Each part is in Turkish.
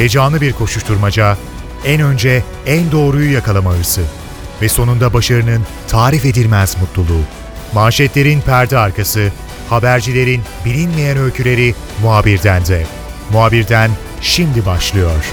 Heyecanlı bir koşuşturmaca, en önce en doğruyu yakalama hırsı ve sonunda başarının tarif edilmez mutluluğu. Manşetlerin perde arkası, habercilerin bilinmeyen öyküleri muhabirden de. Muhabirden şimdi başlıyor.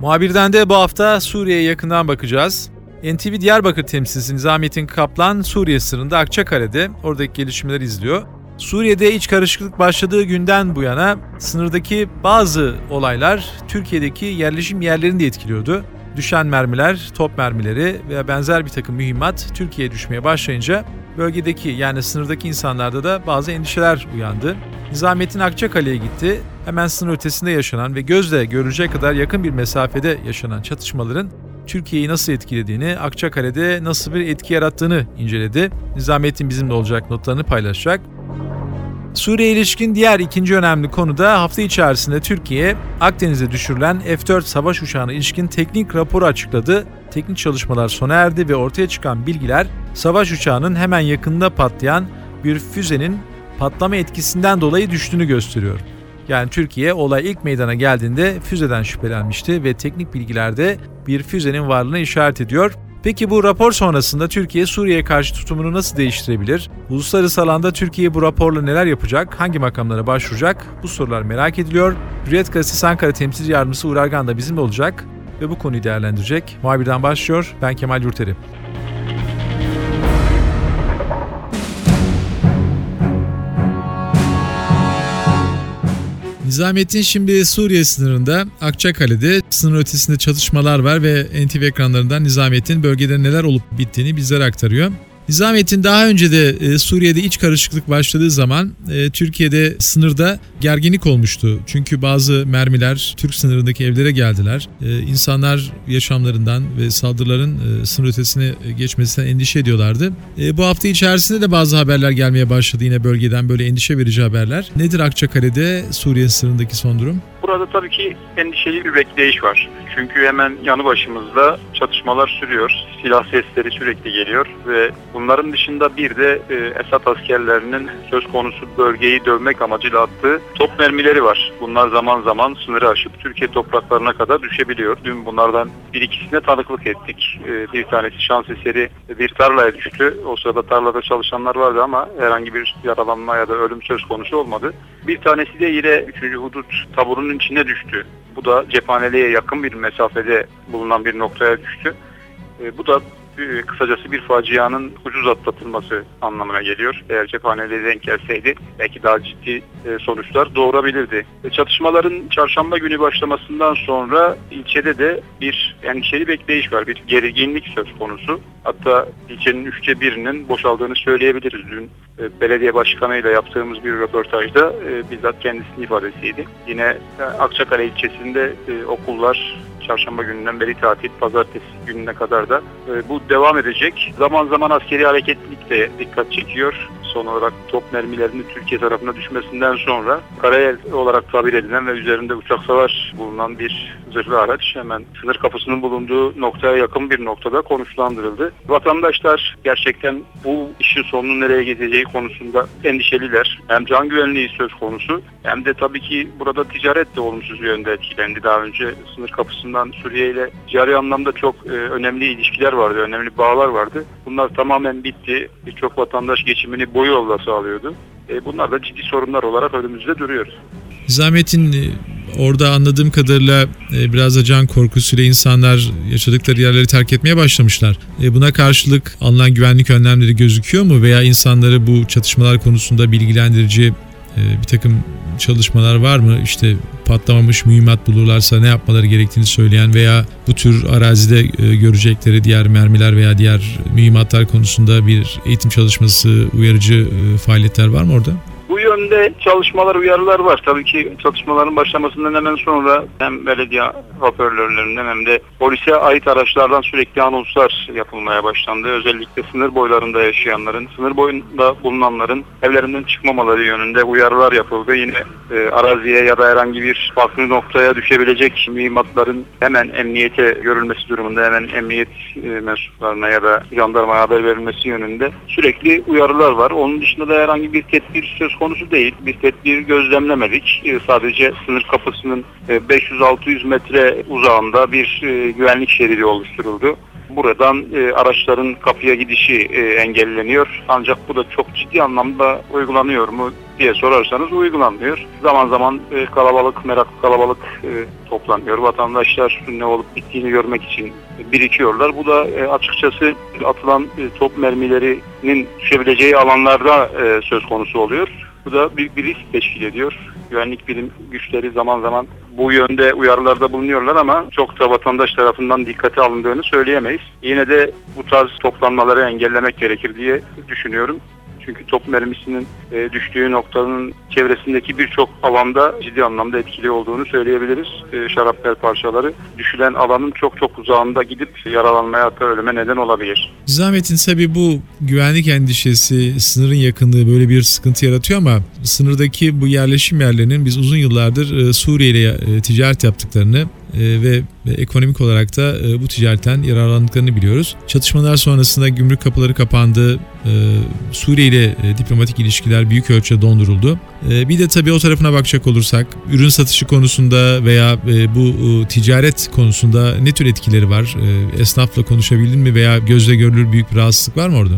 Muhabirden de bu hafta Suriye'ye yakından bakacağız. NTV Diyarbakır temsilcisi Nizamettin Kaplan Suriye sınırında Akçakale'de oradaki gelişmeleri izliyor. Suriye'de iç karışıklık başladığı günden bu yana sınırdaki bazı olaylar Türkiye'deki yerleşim yerlerini de etkiliyordu. Düşen mermiler, top mermileri veya benzer bir takım mühimmat Türkiye'ye düşmeye başlayınca bölgedeki yani sınırdaki insanlarda da bazı endişeler uyandı. Nizamettin Akçakale'ye gitti. Hemen sınır ötesinde yaşanan ve gözle görülecek kadar yakın bir mesafede yaşanan çatışmaların Türkiye'yi nasıl etkilediğini, Akçakale'de nasıl bir etki yarattığını inceledi. Nizamettin bizimle olacak notlarını paylaşacak. Suriye ilişkin diğer ikinci önemli konu da hafta içerisinde Türkiye, Akdeniz'e düşürülen F-4 savaş uçağına ilişkin teknik raporu açıkladı. Teknik çalışmalar sona erdi ve ortaya çıkan bilgiler savaş uçağının hemen yakında patlayan bir füzenin patlama etkisinden dolayı düştüğünü gösteriyor. Yani Türkiye olay ilk meydana geldiğinde füzeden şüphelenmişti ve teknik bilgilerde bir füzenin varlığına işaret ediyor. Peki bu rapor sonrasında Türkiye Suriye'ye karşı tutumunu nasıl değiştirebilir? Uluslararası alanda Türkiye bu raporla neler yapacak? Hangi makamlara başvuracak? Bu sorular merak ediliyor. Hürriyet Gazetesi Ankara Temsilci Yardımcısı Uğur Argan da bizimle olacak ve bu konuyu değerlendirecek. Muhabirden başlıyor. Ben Kemal Yurteri. Nizamettin şimdi Suriye sınırında Akçakale'de sınır ötesinde çatışmalar var ve NTV ekranlarından Nizamettin bölgede neler olup bittiğini bizlere aktarıyor. Nizamettin daha önce de e, Suriye'de iç karışıklık başladığı zaman e, Türkiye'de sınırda gerginlik olmuştu. Çünkü bazı mermiler Türk sınırındaki evlere geldiler. E, insanlar yaşamlarından ve saldırıların sınır ötesine geçmesinden endişe ediyorlardı. Bu hafta içerisinde de bazı haberler gelmeye başladı yine bölgeden böyle endişe verici haberler. Nedir Akçakale'de Suriye sınırındaki son durum? Burada tabii ki endişeli bir bekleyiş var. Çünkü hemen yanı başımızda çatışmalar sürüyor. Silah sesleri sürekli geliyor ve bunların dışında bir de e, Esad askerlerinin söz konusu bölgeyi dövmek amacıyla attığı top mermileri var. Bunlar zaman zaman sınırı aşıp Türkiye topraklarına kadar düşebiliyor. Dün bunlardan bir ikisine tanıklık ettik. E, bir tanesi şans eseri bir tarlaya düştü. O sırada tarlada çalışanlar vardı ama herhangi bir yaralanma ya da ölüm söz konusu olmadı. Bir tanesi de yine 3. hudut taburunun içine düştü. Bu da cephaneliğe yakın bir mesafede bulunan bir noktaya düştü. E, bu da e, kısacası bir facianın ucuz atlatılması anlamına geliyor. Eğer cephaneliğe denk gelseydi belki daha ciddi e, sonuçlar doğurabilirdi. E, çatışmaların çarşamba günü başlamasından sonra ilçede de bir endişeli bekleyiş var. Bir gerginlik söz konusu. Hatta ilçenin üçte birinin boşaldığını söyleyebiliriz. Dün belediye başkanıyla yaptığımız bir röportajda bizzat kendisinin ifadesiydi. Yine Akçakale ilçesinde okullar çarşamba gününden beri tatil, pazartesi gününe kadar da e, bu devam edecek. Zaman zaman askeri hareketlilik de dikkat çekiyor. Son olarak top mermilerinin Türkiye tarafına düşmesinden sonra karayel olarak tabir edilen ve üzerinde uçak savaş bulunan bir zırhlı araç hemen sınır kapısının bulunduğu noktaya yakın bir noktada konuşlandırıldı. Vatandaşlar gerçekten bu işin sonunun nereye gideceği konusunda endişeliler. Hem can güvenliği söz konusu hem de tabii ki burada ticaret de olumsuz yönde etkilendi. Daha önce sınır kapısından Suriye ile ticari anlamda çok e, önemli ilişkiler vardı, önemli bağlar vardı. Bunlar tamamen bitti. Birçok vatandaş geçimini bu yolla sağlıyordu. E, bunlar da ciddi sorunlar olarak önümüzde duruyor. Nizamettin e, orada anladığım kadarıyla e, biraz da can korkusuyla insanlar yaşadıkları yerleri terk etmeye başlamışlar. E, buna karşılık alınan güvenlik önlemleri gözüküyor mu veya insanları bu çatışmalar konusunda bilgilendirici bir takım çalışmalar var mı? İşte patlamamış mühimmat bulurlarsa ne yapmaları gerektiğini söyleyen veya bu tür arazide görecekleri diğer mermiler veya diğer mühimmatlar konusunda bir eğitim çalışması, uyarıcı faaliyetler var mı orada? Bu yönde çalışmalar, uyarılar var. Tabii ki çalışmaların başlamasından hemen sonra hem belediye hoparlörlerinden hem de polise ait araçlardan sürekli anonslar yapılmaya başlandı. Özellikle sınır boylarında yaşayanların, sınır boyunda bulunanların evlerinden çıkmamaları yönünde uyarılar yapıldı. Yine e, araziye ya da herhangi bir farklı noktaya düşebilecek mühimmatların hemen emniyete görülmesi durumunda hemen emniyet e, mensuplarına ya da jandarmaya haber verilmesi yönünde sürekli uyarılar var. Onun dışında da herhangi bir tedbir söz konusu değil. Bir tedbir gözlemlemedik. E, sadece sınır kapısının e, 500-600 metre uzağında bir e, güvenlik şeridi oluşturuldu. Buradan e, araçların kapıya gidişi e, engelleniyor. Ancak bu da çok ciddi anlamda uygulanıyor mu diye sorarsanız uygulanmıyor. Zaman zaman e, kalabalık, meraklı kalabalık e, toplanıyor. Vatandaşlar ne olup bittiğini görmek için birikiyorlar. Bu da e, açıkçası atılan e, top mermilerinin düşebileceği alanlarda e, söz konusu oluyor. Bu da büyük bir risk teşkil ediyor. Güvenlik bilim güçleri zaman zaman bu yönde uyarılarda bulunuyorlar ama çok da vatandaş tarafından dikkate alındığını söyleyemeyiz. Yine de bu tarz toplanmaları engellemek gerekir diye düşünüyorum. Çünkü top mermisinin e, düştüğü noktanın çevresindeki birçok alanda ciddi anlamda etkili olduğunu söyleyebiliriz. E, şarapnel parçaları düşülen alanın çok çok uzağında gidip yaralanmaya hatta ölüme neden olabilir. Nizamettin tabii bu güvenlik endişesi, sınırın yakınlığı böyle bir sıkıntı yaratıyor ama sınırdaki bu yerleşim yerlerinin biz uzun yıllardır e, Suriye ile e, ticaret yaptıklarını ve ekonomik olarak da e, bu ticaretten yararlandıklarını biliyoruz. Çatışmalar sonrasında gümrük kapıları kapandı, e, Suriye ile e, diplomatik ilişkiler büyük ölçüde donduruldu. E, bir de tabii o tarafına bakacak olursak ürün satışı konusunda veya e, bu e, ticaret konusunda ne tür etkileri var? E, esnafla konuşabildin mi veya gözle görülür büyük bir rahatsızlık var mı orada?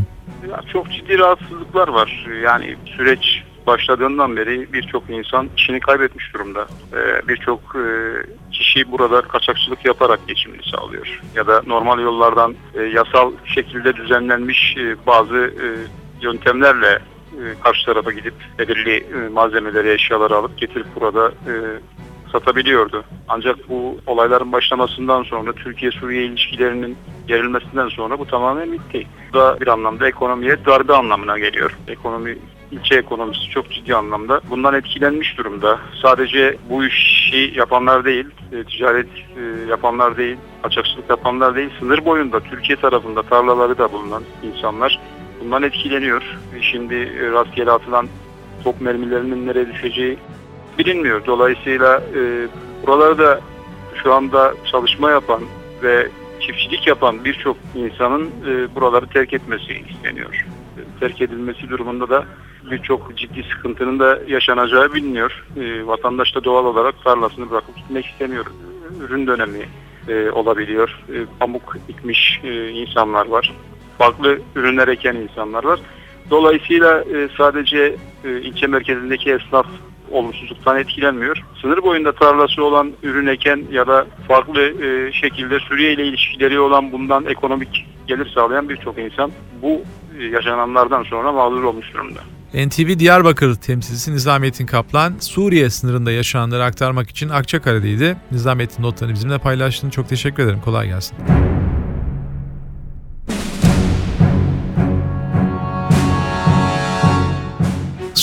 Çok ciddi rahatsızlıklar var. Yani süreç başladığından beri birçok insan işini kaybetmiş durumda. Birçok e, kişi burada kaçakçılık yaparak geçimini sağlıyor. Ya da normal yollardan e, yasal şekilde düzenlenmiş e, bazı e, yöntemlerle e, karşı tarafa gidip belirli e, malzemeleri, eşyaları alıp getirip burada e, satabiliyordu. Ancak bu olayların başlamasından sonra Türkiye-Suriye ilişkilerinin gerilmesinden sonra bu tamamen bitti. Bu da bir anlamda ekonomiye darbe anlamına geliyor. Ekonomi ilçe ekonomisi çok ciddi anlamda bundan etkilenmiş durumda. Sadece bu işi yapanlar değil, e, ticaret e, yapanlar değil, kaçakçılık yapanlar değil, sınır boyunda Türkiye tarafında tarlaları da bulunan insanlar bundan etkileniyor. E, Şimdi rastgele atılan top mermilerinin nereye düşeceği bilinmiyor. Dolayısıyla e, buralarda şu anda çalışma yapan ve çiftçilik yapan birçok insanın e, buraları terk etmesi isteniyor. E, terk edilmesi durumunda da birçok ciddi sıkıntının da yaşanacağı biliniyor. E, vatandaş da doğal olarak tarlasını bırakıp gitmek istemiyor. Ürün dönemi e, olabiliyor. E, pamuk dikmiş e, insanlar var. Farklı ürünler eken insanlar var. Dolayısıyla e, sadece e, ilçe merkezindeki esnaf olumsuzluktan etkilenmiyor. Sınır boyunda tarlası olan ürün eken ya da farklı e, şekilde Suriye ile ilişkileri olan bundan ekonomik gelir sağlayan birçok insan bu e, yaşananlardan sonra mağdur olmuş durumda. NTV Diyarbakır temsilcisi Nizamettin Kaplan, Suriye sınırında yaşananları aktarmak için Akçakale'deydi. Nizamettin notlarını bizimle paylaştın. Çok teşekkür ederim. Kolay gelsin.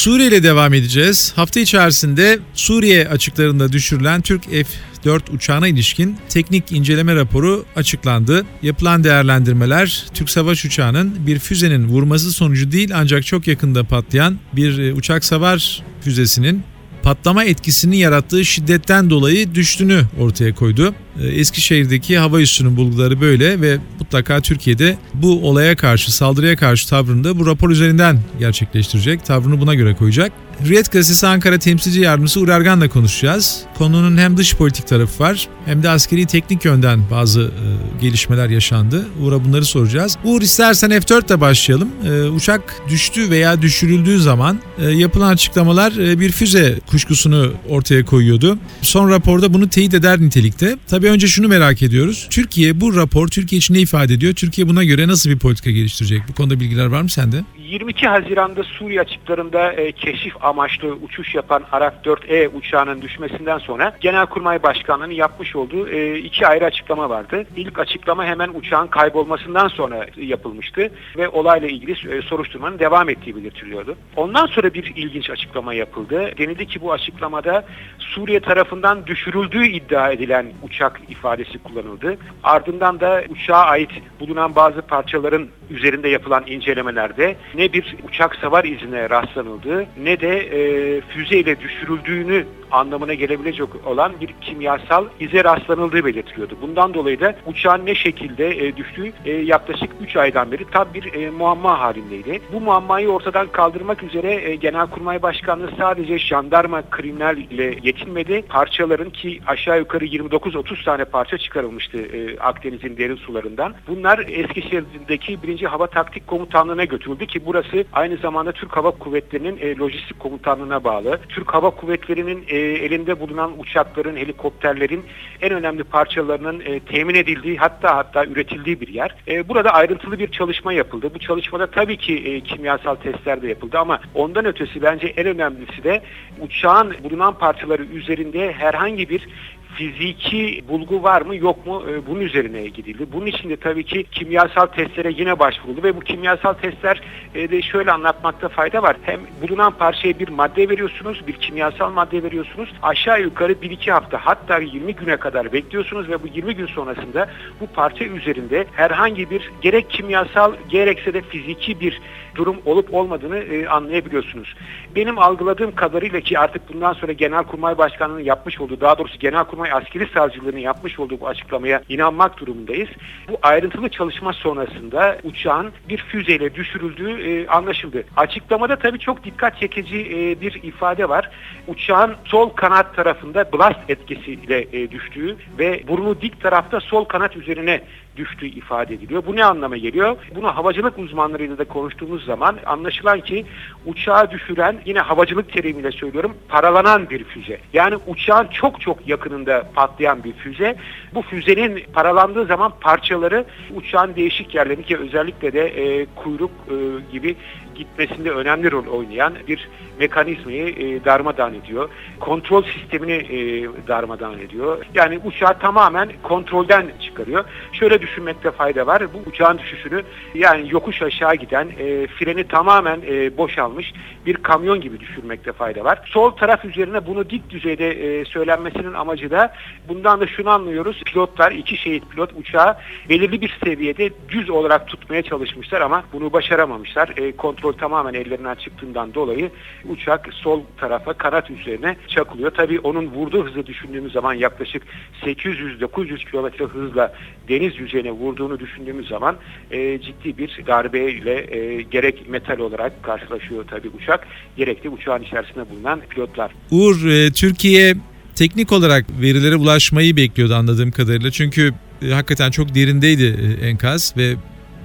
Suriye ile devam edeceğiz. Hafta içerisinde Suriye açıklarında düşürülen Türk F-4 uçağına ilişkin teknik inceleme raporu açıklandı. Yapılan değerlendirmeler Türk savaş uçağının bir füzenin vurması sonucu değil ancak çok yakında patlayan bir e, uçak savar füzesinin patlama etkisini yarattığı şiddetten dolayı düştüğünü ortaya koydu. Ee, Eskişehir'deki hava üssünün bulguları böyle ve mutlaka Türkiye'de bu olaya karşı, saldırıya karşı tavrını da bu rapor üzerinden gerçekleştirecek. Tavrını buna göre koyacak. Hürriyet Gazetesi Ankara Temsilci Yardımcısı Uğur Ergan'la konuşacağız. Konunun hem dış politik tarafı var hem de askeri teknik yönden bazı e, gelişmeler yaşandı. Uğur'a bunları soracağız. Uğur istersen F4 ile başlayalım. E, uçak düştü veya düşürüldüğü zaman e, yapılan açıklamalar e, bir füze kuşkusunu ortaya koyuyordu. Son raporda bunu teyit eder nitelikte. Tabii önce şunu merak ediyoruz. Türkiye bu rapor Türkiye için ne ifade ediyor? Türkiye buna göre nasıl bir politika geliştirecek? Bu konuda bilgiler var mı sende? 22 Haziran'da Suriye açıklarında e, keşif amaçlı uçuş yapan Arak 4E uçağının düşmesinden sonra Genelkurmay Başkanlığı'nın yapmış olduğu e, iki ayrı açıklama vardı. İlk açıklama hemen uçağın kaybolmasından sonra yapılmıştı ve olayla ilgili e, soruşturmanın devam ettiği belirtiliyordu. Ondan sonra bir ilginç açıklama yapıldı. Denildi ki bu açıklamada Suriye tarafından düşürüldüğü iddia edilen uçak ifadesi kullanıldı. Ardından da uçağa ait bulunan bazı parçaların üzerinde yapılan incelemelerde ne bir uçak savar izine rastlanıldığı ne de e, füzeyle düşürüldüğünü anlamına gelebilecek olan bir kimyasal ize rastlanıldığı belirtiliyordu. Bundan dolayı da uçağın ne şekilde e, düştüğü e, yaklaşık 3 aydan beri tam bir e, muamma halindeydi. Bu muammayı ortadan kaldırmak üzere Genelkurmay Başkanlığı sadece jandarma kriminal ile yetinmedi. Parçaların ki aşağı yukarı 29-30 tane parça çıkarılmıştı Akdeniz'in derin sularından. Bunlar Eskişehir'deki 1. Hava Taktik Komutanlığı'na götürüldü ki burası aynı zamanda Türk Hava Kuvvetleri'nin lojistik komutanlığına bağlı. Türk Hava Kuvvetleri'nin e, elinde bulunan uçakların, helikopterlerin en önemli parçalarının e, temin edildiği hatta hatta üretildiği bir yer. E, burada ayrıntılı bir çalışma yapıldı. Bu çalışmada tabii ki e, kimyasal testler de yapıldı ama ondan ötesi bence en önemlisi de uçağın bulunan parçaları üzerinde herhangi bir fiziki bulgu var mı yok mu e, bunun üzerine gidildi. Bunun için de tabii ki kimyasal testlere yine başvuruldu ve bu kimyasal testler e, de şöyle anlatmakta fayda var. Hem bulunan parçaya bir madde veriyorsunuz, bir kimyasal madde veriyorsunuz. Aşağı yukarı 1-2 hafta hatta 20 güne kadar bekliyorsunuz ve bu 20 gün sonrasında bu parça üzerinde herhangi bir gerek kimyasal gerekse de fiziki bir durum olup olmadığını e, anlayabiliyorsunuz. Benim algıladığım kadarıyla ki artık bundan sonra Genelkurmay Başkanlığı'nın yapmış olduğu, daha doğrusu Genelkurmay Askeri Savcılığı'nın yapmış olduğu bu açıklamaya inanmak durumundayız. Bu ayrıntılı çalışma sonrasında uçağın bir füzeyle düşürüldüğü e, anlaşıldı. Açıklamada tabii çok dikkat çekici e, bir ifade var. Uçağın sol kanat tarafında blast etkisiyle e, düştüğü ve burnu dik tarafta sol kanat üzerine düştüğü ifade ediliyor. Bu ne anlama geliyor? Bunu havacılık uzmanlarıyla da konuştuğumuz zaman anlaşılan ki uçağı düşüren yine havacılık terimiyle söylüyorum paralanan bir füze. Yani uçağın çok çok yakınında patlayan bir füze. Bu füzenin paralandığı zaman parçaları uçağın değişik yerlerini ki özellikle de e, kuyruk e, gibi gitmesinde önemli rol oynayan bir mekanizmayı e, darmadağın ediyor. Kontrol sistemini e, darmadağın ediyor. Yani uçağı tamamen kontrolden çıkarıyor. Şöyle düşünmekte fayda var. Bu uçağın düşüşünü yani yokuş aşağı giden e, freni tamamen e, boşalmış bir kamyon gibi düşürmekte fayda var. Sol taraf üzerine bunu dik düzeyde e, söylenmesinin amacı da bundan da şunu anlıyoruz. Pilotlar, iki şehit pilot uçağı belirli bir seviyede düz olarak tutmaya çalışmışlar ama bunu başaramamışlar. E, kontrol tamamen ellerinden çıktığından dolayı uçak sol tarafa kanat üzerine çakılıyor. Tabii onun vurduğu hızı düşündüğümüz zaman yaklaşık 800-900 kilometre hızla deniz yüzeyine vurduğunu düşündüğümüz zaman e, ciddi bir darbeyle e, gerek metal olarak karşılaşıyor tabii uçak gerek de uçağın içerisinde bulunan pilotlar. Uğur, e, Türkiye teknik olarak verilere ulaşmayı bekliyordu anladığım kadarıyla. Çünkü e, hakikaten çok derindeydi e, enkaz ve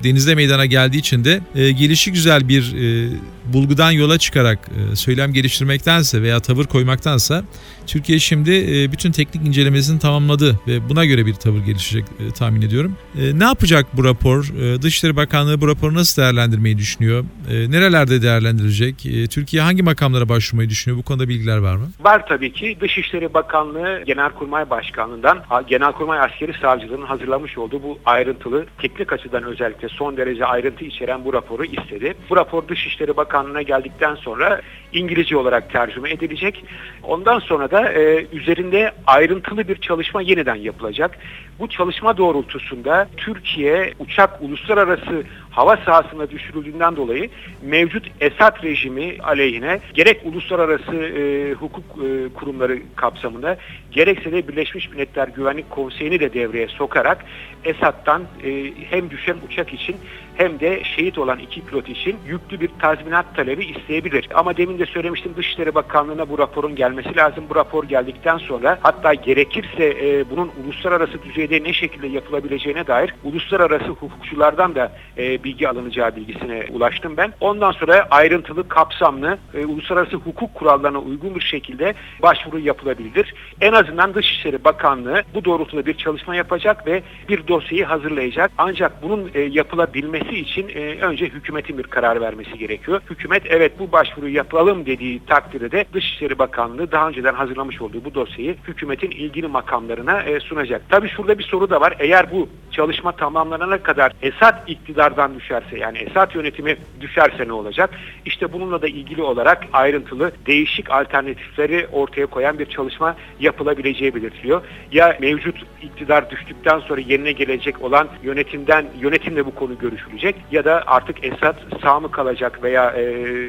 denizde meydana geldiği için de e, gelişi güzel bir e, bulgudan yola çıkarak e, söylem geliştirmektense veya tavır koymaktansa Türkiye şimdi e, bütün teknik incelemesini tamamladı ve buna göre bir tavır gelişecek e, tahmin ediyorum. Ne yapacak bu rapor? Dışişleri Bakanlığı bu raporu nasıl değerlendirmeyi düşünüyor? Nerelerde değerlendirecek? E, Türkiye hangi makamlara başvurmayı düşünüyor? Bu konuda bilgiler var mı? Var tabii ki. Dışişleri Bakanlığı Genelkurmay Başkanlığı'ndan Genelkurmay Askeri Savcılığı'nın hazırlamış olduğu bu ayrıntılı teknik açıdan özellikle son derece ayrıntı içeren bu raporu istedi. Bu rapor Dışişleri Bakanlığı'na geldikten sonra İngilizce olarak tercüme edilecek. Ondan sonra da e, üzerinde ayrıntılı bir çalışma yeniden yapılacak. Bu çalışma doğrultusunda Türkiye uçak uluslararası hava sahasına düşürüldüğünden dolayı mevcut Esad rejimi aleyhine gerek uluslararası e, hukuk e, kurumları kapsamında gerekse de Birleşmiş Milletler Güvenlik Konseyi'ni de devreye sokarak Esad'dan e, hem düşen uçak için hem de şehit olan iki pilot için yüklü bir tazminat talebi isteyebilir. Ama demin de söylemiştim Dışişleri Bakanlığı'na bu raporun gelmesi lazım. Bu rapor geldikten sonra hatta gerekirse e, bunun uluslararası düzeyde ne şekilde yapılabileceğine dair uluslararası hukukçulardan da e, bilgi alınacağı bilgisine ulaştım ben. Ondan sonra ayrıntılı, kapsamlı, e, uluslararası hukuk kurallarına uygun bir şekilde başvuru yapılabilir. En azından Dışişleri Bakanlığı bu doğrultuda bir çalışma yapacak ve bir dosyayı hazırlayacak. Ancak bunun e, yapılabilmesi için e, önce hükümetin bir karar vermesi gerekiyor. Hükümet evet bu başvuruyu yapalım dediği takdirde Dışişleri Bakanlığı daha önceden hazırlamış olduğu bu dosyayı hükümetin ilgili makamlarına e, sunacak. Tabii şurada bir soru da var. Eğer bu çalışma tamamlanana kadar Esad iktidardan düşerse yani Esad yönetimi düşerse ne olacak? İşte bununla da ilgili olarak ayrıntılı değişik alternatifleri ortaya koyan bir çalışma yapılabileceği belirtiliyor. Ya mevcut iktidar düştükten sonra yerine gelecek olan yönetimden yönetimle bu konu görüşülecek ya da artık Esad sağ mı kalacak veya e,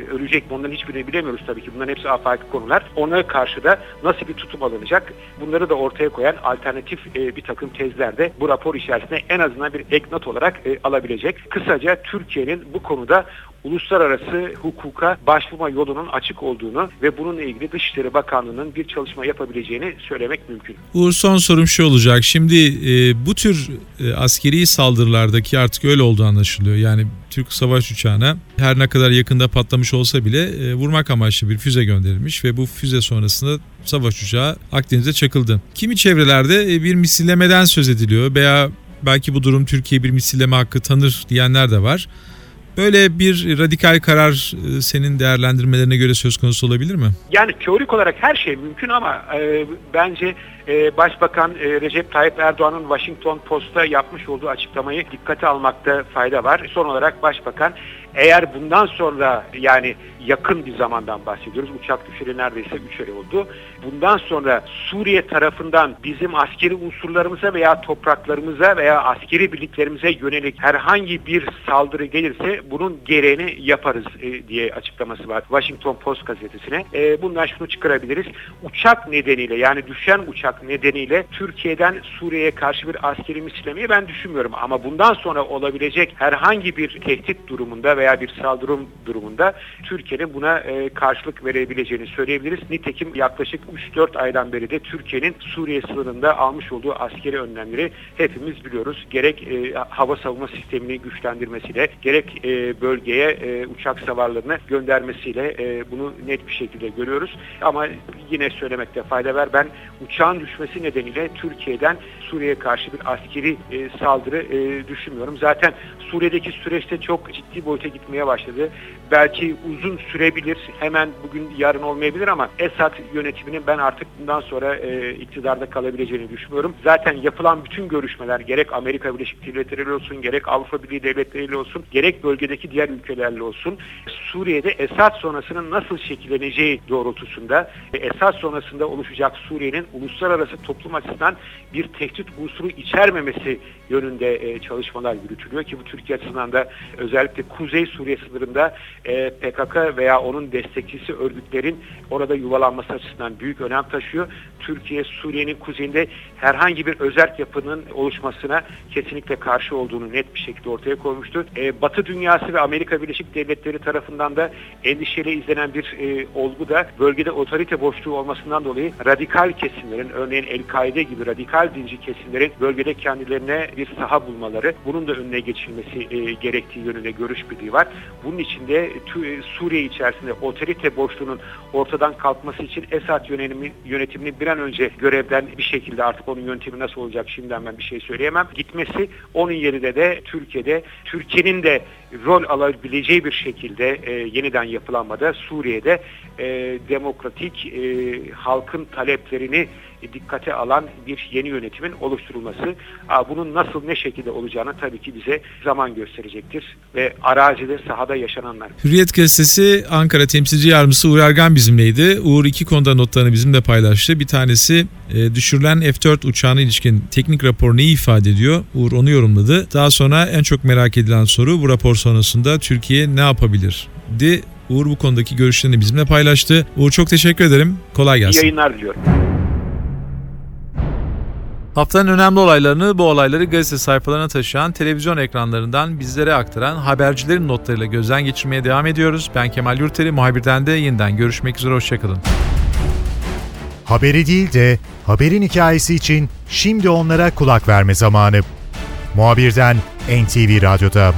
ölecek mi onların hiçbirini bilemiyoruz tabii ki. Bunların hepsi afaki konular. Ona karşı da nasıl bir tutum alınacak? Bunları da ortaya koyan alternatif e, bir takım tezler de bu rapor içerisinde en azından bir ek not olarak e, alabilecek. Kısaca Türkiye'nin bu konuda uluslararası hukuka başvurma yolunun açık olduğunu ve bununla ilgili Dışişleri Bakanlığı'nın bir çalışma yapabileceğini söylemek mümkün. Uğur son sorum şu olacak. Şimdi e, bu tür e, askeri saldırılardaki artık öyle olduğu anlaşılıyor. Yani Türk savaş uçağına her ne kadar yakında patlamış olsa bile e, vurmak amaçlı bir füze gönderilmiş ve bu füze sonrasında savaş uçağı Akdeniz'e çakıldı. Kimi çevrelerde e, bir misillemeden söz ediliyor veya belki bu durum Türkiye bir misilleme hakkı tanır diyenler de var. Böyle bir radikal karar e, senin değerlendirmelerine göre söz konusu olabilir mi? Yani teorik olarak her şey mümkün ama e, bence e, Başbakan e, Recep Tayyip Erdoğan'ın Washington Post'ta yapmış olduğu açıklamayı dikkate almakta fayda var. Son olarak Başbakan eğer bundan sonra yani yakın bir zamandan bahsediyoruz. Uçak düşeli neredeyse 3 ay oldu. Bundan sonra Suriye tarafından bizim askeri unsurlarımıza veya topraklarımıza veya askeri birliklerimize yönelik herhangi bir saldırı gelirse bunun gereğini yaparız e, diye açıklaması var Washington Post gazetesine. E, bundan şunu çıkarabiliriz. Uçak nedeniyle yani düşen uçak nedeniyle Türkiye'den Suriye'ye karşı bir askeri misillemeyi ben düşünmüyorum. Ama bundan sonra olabilecek herhangi bir tehdit durumunda veya bir saldırı durumunda Türkiye'nin buna e, karşılık verebileceğini söyleyebiliriz. Nitekim yaklaşık 3-4 aydan beri de Türkiye'nin Suriye sınırında almış olduğu askeri önlemleri hepimiz biliyoruz. Gerek e, hava savunma sistemini güçlendirmesiyle gerek e, bölgeye e, uçak savarlarını göndermesiyle e, bunu net bir şekilde görüyoruz. Ama yine söylemekte fayda var. Ben uçağın düşmesi nedeniyle Türkiye'den Suriye'ye karşı bir askeri e, saldırı e, düşünmüyorum. Zaten Suriye'deki süreçte çok ciddi boyuta gitmeye başladı. Belki uzun sürebilir, hemen bugün yarın olmayabilir ama Esad yönetiminin ben artık bundan sonra e, iktidarda kalabileceğini düşünmüyorum. Zaten yapılan bütün görüşmeler gerek Amerika Birleşik Devletleri ile olsun, gerek Avrupa Birliği devletleriyle olsun, gerek bölgedeki diğer ülkelerle olsun, Suriye'de Esad sonrasının nasıl şekilleneceği doğrultusunda, Esad sonrasında oluşacak Suriye'nin uluslararası toplum açısından bir tehdit unsuru içermemesi yönünde çalışmalar yürütülüyor ki bu Türkiye açısından da özellikle Kuzey Suriye sınırında PKK veya onun destekçisi örgütlerin orada yuvalanması açısından büyük önem taşıyor. Türkiye Suriye'nin kuzeyinde herhangi bir özerk yapının oluşmasına kesinlikle karşı olduğunu net bir şekilde ortaya koymuştu. E, Batı dünyası ve Amerika Birleşik Devletleri tarafından da endişeyle izlenen bir e, olgu da bölgede otorite boşluğu olmasından dolayı radikal kesimlerin örneğin El-Kaide gibi radikal dinci kesimlerin bölgede kendilerine bir saha bulmaları bunun da önüne geçilmesi e, gerektiği yönünde görüş birliği var. Bunun için de Suriye içerisinde otorite boşluğunun ortadan kalkması için Esad yönetimi, yönetimini bir an önce görevden bir şekilde artık onun yöntemi nasıl olacak şimdiden ben bir şey söyleyemem. Gitmesi onun yerine de Türkiye'de Türkiye'nin de rol alabileceği bir şekilde e, yeniden yapılanmada Suriye'de e, demokratik e, halkın taleplerini dikkate alan bir yeni yönetimin oluşturulması. Bunun nasıl ne şekilde olacağını tabii ki bize zaman gösterecektir ve arazide sahada yaşananlar. Hürriyet Gazetesi Ankara Temsilci Yardımcısı Uğur Ergan bizimleydi. Uğur iki konuda notlarını bizimle paylaştı. Bir tanesi e, düşürülen F-4 uçağına ilişkin teknik rapor neyi ifade ediyor? Uğur onu yorumladı. Daha sonra en çok merak edilen soru bu rapor sonrasında Türkiye ne yapabilir? Di Uğur bu konudaki görüşlerini bizimle paylaştı. Uğur çok teşekkür ederim. Kolay gelsin. İyi yayınlar diliyorum. Haftanın önemli olaylarını, bu olayları gazete sayfalarına taşıyan, televizyon ekranlarından bizlere aktaran habercilerin notlarıyla gözden geçirmeye devam ediyoruz. Ben Kemal Yurteri, muhabirden de yeniden görüşmek üzere, hoşçakalın. Haberi değil de haberin hikayesi için şimdi onlara kulak verme zamanı. Muhabirden NTV Radyo'da.